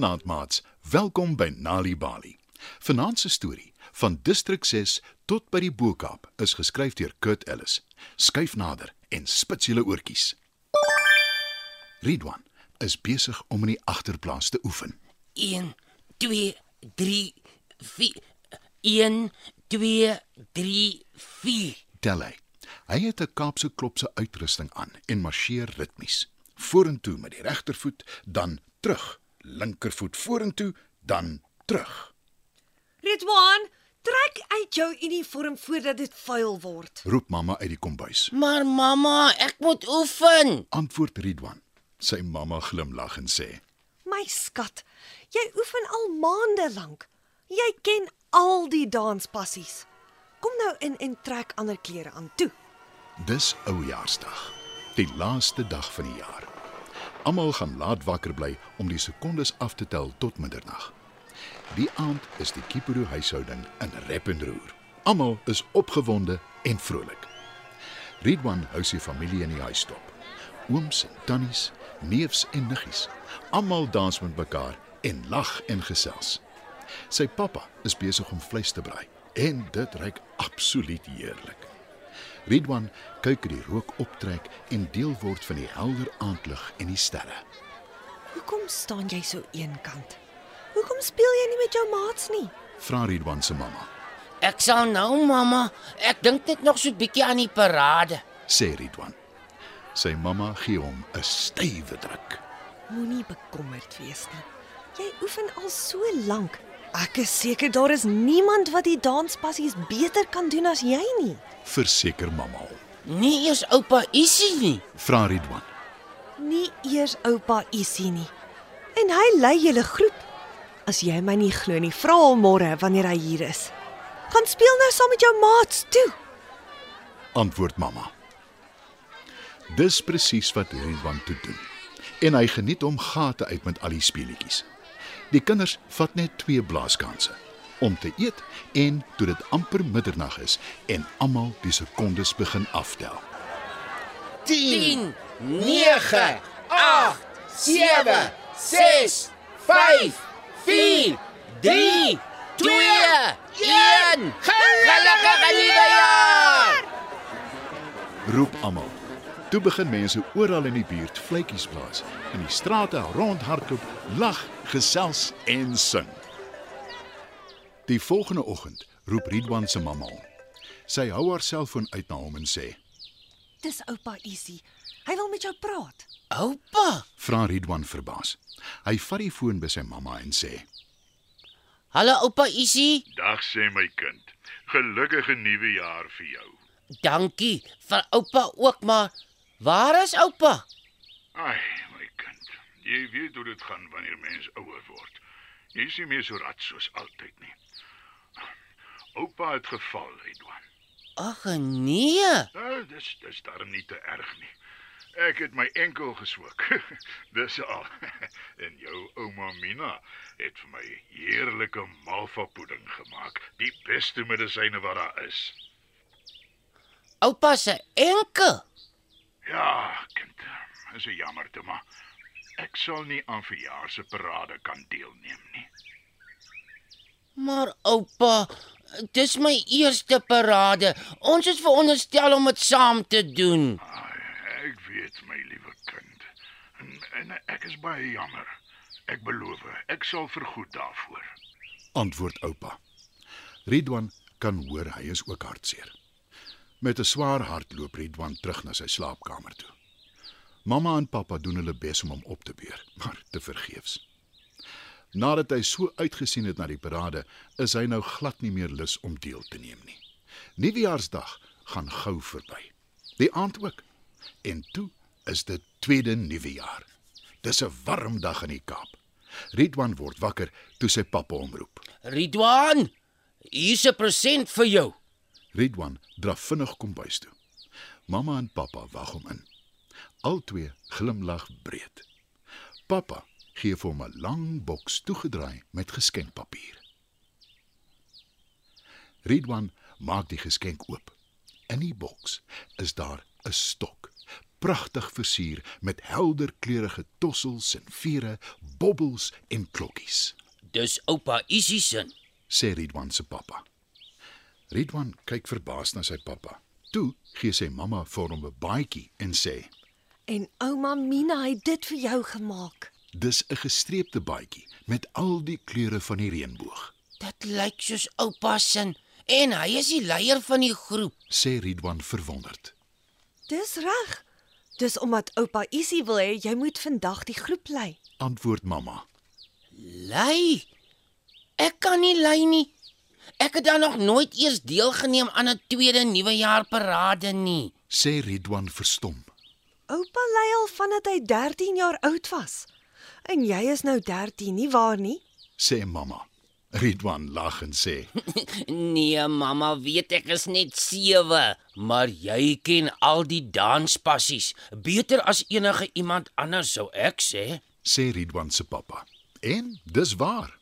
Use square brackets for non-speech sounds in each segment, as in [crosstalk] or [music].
Goeienaand maats, welkom by Nali Bali. Vanaand se storie van Distrik 6 tot by die Bokaap is geskryf deur Kurt Ellis. Skyf nader en spits julle oortjies. Ridwan is besig om in die agterplaas te oefen. 1 2 3 4 1 2 3 4 Tel hy. Hy het 'n Kaapse klopse uitrusting aan en marseer ritmies. Vorentoe met die regtervoet, dan terug. Linkervoet vorentoe, dan terug. Ridwan, trek uit jou uniform voordat dit vuil word. Roep mamma uit die kombuis. Maar mamma, ek moet oefen. Antwoord Ridwan. Sy mamma glimlag en sê: My skat, jy oefen al maande lank. Jy ken al die danspassies. Kom nou in en trek ander klere aan toe. Dis Oujaarsdag, die laaste dag van die jaar. Almal gaan laat wakker bly om die sekondes af te tel tot middernag. Die aand is die Kipuru huishouding in rep en roer. Almal is opgewonde en vrolik. Ridwan hou sy familie in die huis dop. Ooms en tannies, neefs en niggies, almal dans met mekaar en lag en gesels. Sy pappa is besig om vleis te braai en dit ruik absoluut heerlik. Ridwan kyk die rook optrek en deel word van die helder aandlig en die sterre. Hoekom staan jy so eenkant? Hoekom speel jy nie met jou maats nie? Vra Ridwan se mamma, Ek sal nou mamma. Ek dink net nog so bietjie aan die parade. sê Ridwan. Sy mamma gee hom 'n stywe druk. Moenie bekommerd wees nie. Jy oefen al so lank. Ek is seker daar is niemand wat die danspassies beter kan doen as jy nie. Verseker mamma. Nie eers oupa Isie nie. Vra Ridwan. Nie eers oupa Isie nie. En hy lei julle groep. As jy my nie glo nie, vra hom môre wanneer hy hier is. Gaan speel nou saam met jou maats toe. Antwoord mamma. Dis presies wat Ridwan toe doen. En hy geniet hom gate uit met al die speletjies. Die kinders vat net twee blaaskanse om te eet en toe dit amper middernag is en almal die sekondes begin aftel. 10 9 8 7 6 5 4 3 2 1 Gelukkige nuwe jaar! Roep almal. Toe begin mense oral in die buurt vletjies blaas, in die strate rondhardloop, lag, gesels en sing. Die volgende oggend roep Ridwan se mamma hom. Sy hou haar selfoon uit na hom en sê: Dis oupa Isie. Hy wil met jou praat. Oupa, Vra Ridwan verbaas. Hy vat die foon by sy mamma en sê: hallo oupa Isie. Dag sê my kind. Gelukkige nuwe jaar vir jou. Dankie vir oupa ook, maar waar is oupa? Ai. Jy weet hoe dit gaan wanneer mens ouer word. Jy is nie meer so rat soos altyd nie. Oupa het geval, Edwan. Ag nee. Nou, dis dis darm nie te erg nie. Ek het my enkel geswik. [laughs] dis al. [laughs] en jou ouma Mina het vir my heerlike malva pudding gemaak. Die beste medisyne wat daar is. Oupa se enkel. Ja, kind. Is 'n jammerte, maar ek sal nie aan verjaar se parade kan deelneem nie. Maar oupa, dis my eerste parade. Ons is veronderstel om dit saam te doen. Ai, ek weet my liewe kind. En, en ek is baie jammer. Ek beloof, ek sal vergoed daarvoor. Antwoord oupa. Ridwan kan hoor hy is ook hartseer. Met 'n swaar hart loop Ridwan terug na sy slaapkamer toe. Mamma en pappa doen hulle bes om hom op te beur, [laughs] maar te vergeefs. Nadat hy so uitgesien het na die parade, is hy nou glad nie meer lus om deel te neem nie. Nuwejaarsdag gaan gou verby. Die aand ook. En toe is dit tweede nuwe jaar. Dis 'n warm dag in die Kaap. Ridwan word wakker toe sy pappa hom roep. Ridwan, hier's 'n present vir jou. Ridwan draf vinnig kombuis toe. Mamma en pappa wag hom in. Albei glimlag breed. Pappa gee vir hom 'n lang boks toegedraai met geskenkpapier. Ridwan maak die geskenk oop. In die boks is daar 'n stok, pragtig versier met helder kleurige tossels en vere, bobbels en klokkies, Dis oupa Isie se. sê Ridwan se pappa. Ridwan kyk verbaas na sy pappa. Toe gee sy mamma vir hom 'n baadjie en sê: En ouma Mina het dit vir jou gemaak. "Dis 'n gestreepte baadjie met al die kleure van die reënboog," Dit lyk soos oupa se en hy is die leier van die groep. sê Ridwan verwonderd. Dis reg. Dis omdat oupa Isie wil hê jy moet vandag die groep lei. Antwoord mamma. Lei. Ek kan nie lei nie. Ek het dan nog nooit eers deelgeneem aan 'n tweede nuwejaar parade nie. sê Ridwan verstom. Oupa lei al vandat hy 13 jaar oud was. En jy is nou 13, nie waar nie? sê mamma. Ridwan lag en sê: [laughs] Nee, mamma weet ek is net 7, maar jy ken al die danspassies beter as enige iemand anders sou ek sê. sê Ridwan se pappa. En dis waar.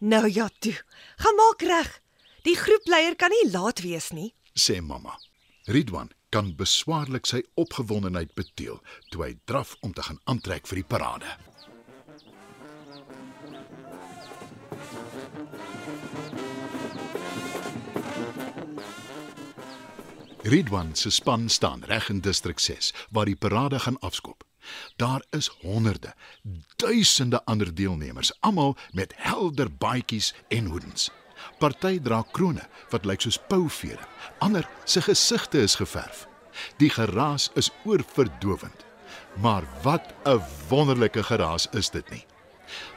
Nou ja, toe. Gaan maak reg. Die groepleier kan nie laat wees nie. sê mamma. Ridwan kan beswaarlik sy opgewondenheid beteel toe hy draf om te gaan aantrek vir die parade. Ridwan se span staan reg in distrik 6 waar die parade gaan afskop. Daar is honderde, duisende ander deelnemers, almal met helder baadjies en hoedens. Party dra krones wat lyk soos pouvere. Ander se gesigte is geverf. Die geraas is oorverdowend. Maar wat 'n wonderlike geraas is dit nie.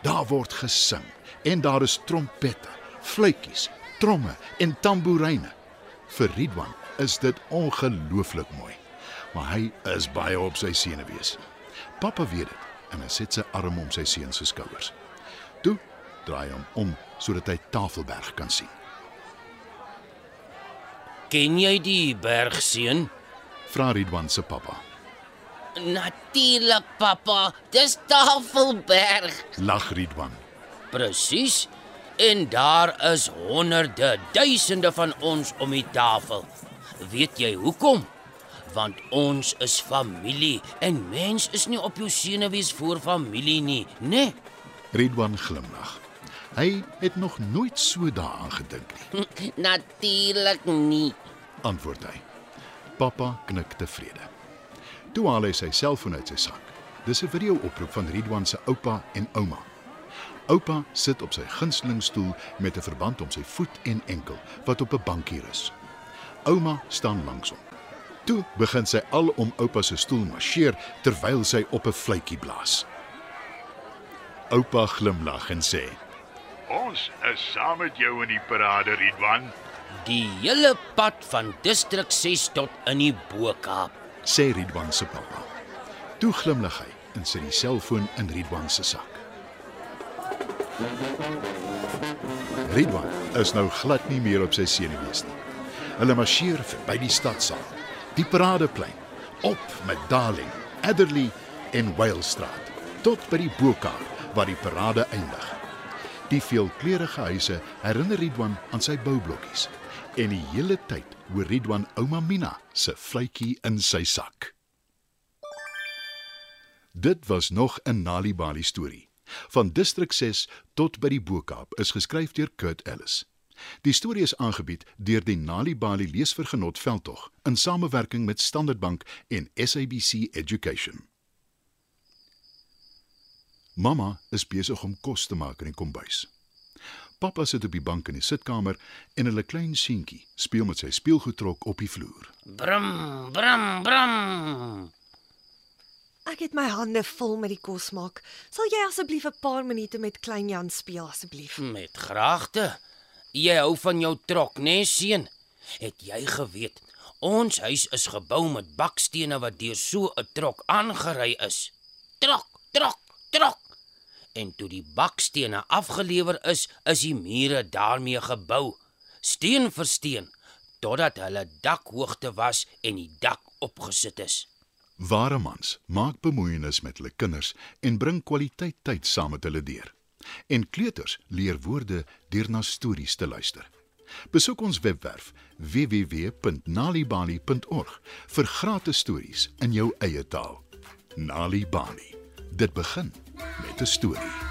Daar word gesing en daar is trompette, fluitjies, tromme en tamboeryne. Vir Ridwan is dit ongelooflik mooi. Maar hy is baie op sy senuwees. Pappa weet dit en hy sit sy arm om sy seun se skouers. Toe draai hom om sodat hy Tafelberg kan sien. Ken jy die bergseun? Vra Ridwan se pappa. Natuurlik, pappa. Dis Tafelberg. Lag Ridwan. Presies. En daar is honderde, duisende van ons om die tafel. Weet jy hoekom? Want ons is familie en mens is nie op jou senuwees voor familie nie, né? Nee? Ridwan glimlag. Hy het nog nooit so daaraan gedink nie, [laughs] Natuurlik nie. antwoord hy. Pappa knik tevrede. Toe haal hy sy selfoon uit sy sak. Dis 'n video-oproep van Ridwan se oupa en ouma. Oupa sit op sy gunsteling stoel met 'n verband om sy voet en enkel wat op 'n bankie rus. Ouma staan langs hom. Toe begin sy al om oupa se stoel marseer terwyl sy op 'n fluitjie blaas. Oupa glimlag en sê: Ons is saam met jou in die parade, Ridwan. Die hele pad van distrik 6 tot in die Bo-Kaap. sê Ridwan se pappa. Toe glimlag hy en sit die selfoon in Ridwan se sak. Ridwan is nou glad nie meer op sy senuwees nie. Hulle marseer verby die stadsaal, die paradeplein, op met Darling, Adderley en Wylstraat tot by die Bokaap waar die parade eindig. Die veelkleurige huise herinner Ridwan aan sy boublokkies en die hele tyd hoor Ridwan ouma Mina se fluitjie in sy sak. Dit was nog 'n Nali Bali storie. Van distrik 6 tot by die Bokaap is geskryf deur Kurt Ellis. Die storie is aangebied deur die Nali Bali leesvergenot veldtog in samewerking met Standard Bank en SABC Education. Mamma is besig om kos te maak in die kombuis. Pappa sit op die bank in die sitkamer en hulle klein seentjie speel met sy speelgoedtrok op die vloer. Brum, brum, brum. Ek het my hande vol met die kos maak. Sal jy asseblief 'n paar minute met klein Jan speel asseblief? Met graagte. Jy hou van jou trok, né, nee, seun? Het jy geweet ons huis is gebou met bakstene wat deur so 'n trok aangery is? Trok, trok, trok. En toe die bakstene afgelewer is, is die mure daarmee gebou, steen vir steen, totdat hulle dakhoogte was en die dak opgesit is. Ware mans maak bemoeienis met hulle kinders en bring kwaliteit tyd saam met hulle deur. En kleuters leer woorde deur na stories te luister. Besoek ons webwerf www.nalibali.org vir gratis stories in jou eie taal. Nali Bali. Dit begin met 'n storie.